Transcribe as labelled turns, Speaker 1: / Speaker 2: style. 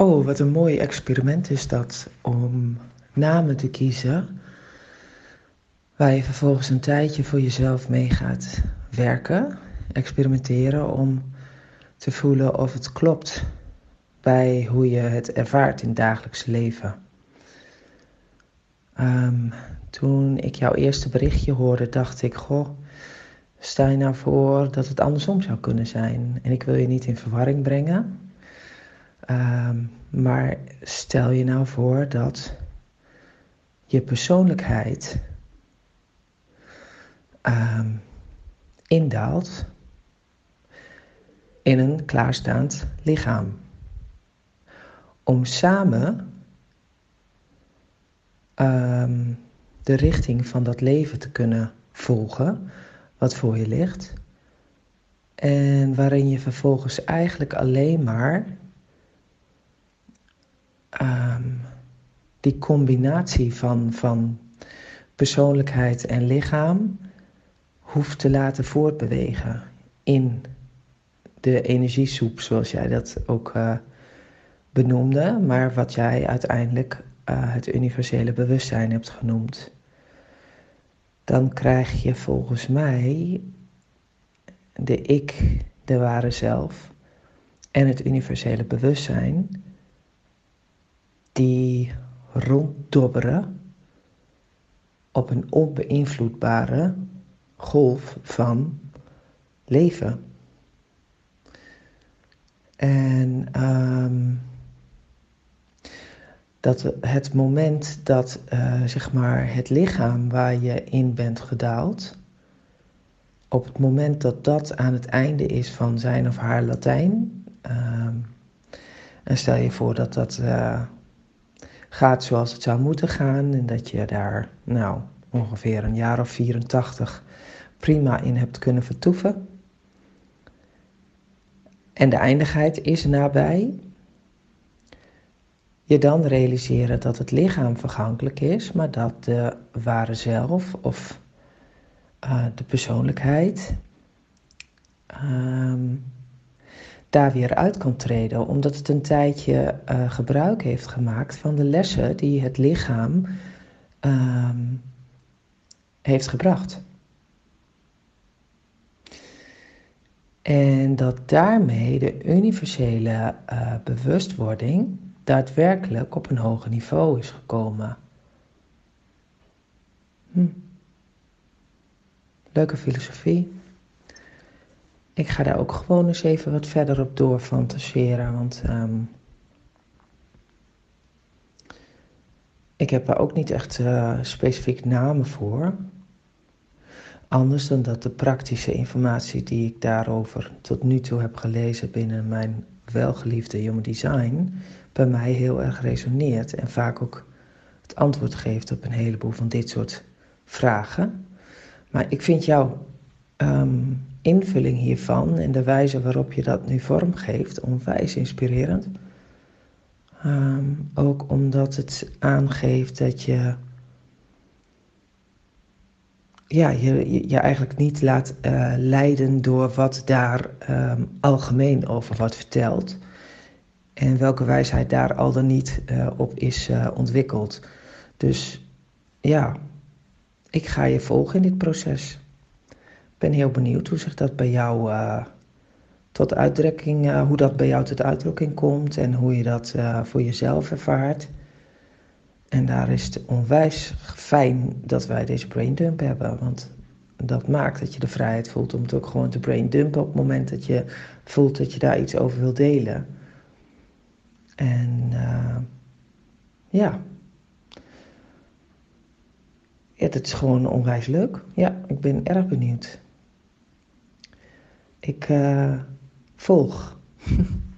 Speaker 1: Oh, wat een mooi experiment is dat om namen te kiezen waar je vervolgens een tijdje voor jezelf mee gaat werken, experimenteren om te voelen of het klopt bij hoe je het ervaart in het dagelijks leven. Ehm, toen ik jouw eerste berichtje hoorde, dacht ik: Goh, sta je nou voor dat het andersom zou kunnen zijn? En ik wil je niet in verwarring brengen. Ehm, maar stel je nou voor dat je persoonlijkheid um, indaalt in een klaarstaand lichaam. Om samen um, de richting van dat leven te kunnen volgen, wat voor je ligt. En waarin je vervolgens eigenlijk alleen maar um, die combinatie van, van persoonlijkheid en lichaam hoeft te laten voortbewegen in de energiesoep, zoals jij dat ook uh, benoemde, maar wat jij uiteindelijk uh, het universele bewustzijn hebt genoemd. Dan krijg je volgens mij de ik, de ware zelf en het universele bewustzijn, ronddobberen op een onbeïnvloedbare golf van leven. En um, dat het moment dat uh, zeg maar het lichaam waar je in bent gedaald, op het moment dat dat aan het einde is van zijn of haar Latijn, um, en stel je voor dat dat uh, gaat zoals het zou moeten gaan en dat je daar nou ongeveer een jaar of 84 prima in hebt kunnen vertoeven. En de eindigheid is nabij. Je dan realiseren dat het lichaam vergankelijk is, maar dat de ware zelf of uh, de persoonlijkheid um, daar weer uit kan treden, omdat het een tijdje uh, gebruik heeft gemaakt van de lessen die het lichaam um, heeft gebracht. En dat daarmee de universele uh, bewustwording daadwerkelijk op een hoger niveau is gekomen. Hm. Leuke filosofie. Ik ga daar ook gewoon eens even wat verder op door fantaseren, want um, ik heb daar ook niet echt uh, specifiek namen voor. Anders dan dat de praktische informatie die ik daarover tot nu toe heb gelezen binnen mijn welgeliefde Human Design bij mij heel erg resoneert en vaak ook het antwoord geeft op een heleboel van dit soort vragen. Maar ik vind jouw um, invulling hiervan en de wijze waarop je dat nu vormgeeft onwijs inspirerend. Um, ook omdat het aangeeft dat je ja, je, je eigenlijk niet laat uh, leiden door wat daar um, algemeen over wordt verteld. En welke wijsheid daar al dan niet uh, op is uh, ontwikkeld. Dus ja, ik ga je volgen in dit proces. Ben heel benieuwd hoe zich dat bij jou tot uitdrukking, hoe dat bij jou tot uitdrukking komt en hoe je dat voor jezelf ervaart. En daar is het onwijs fijn dat wij deze braindump hebben. Want dat maakt dat je de vrijheid voelt om het ook gewoon te braindumpen op het moment dat je voelt dat je daar iets over wil delen. En ja. ja, het is gewoon onwijs leuk. Ja, ik ben erg benieuwd. Ik uh, volg.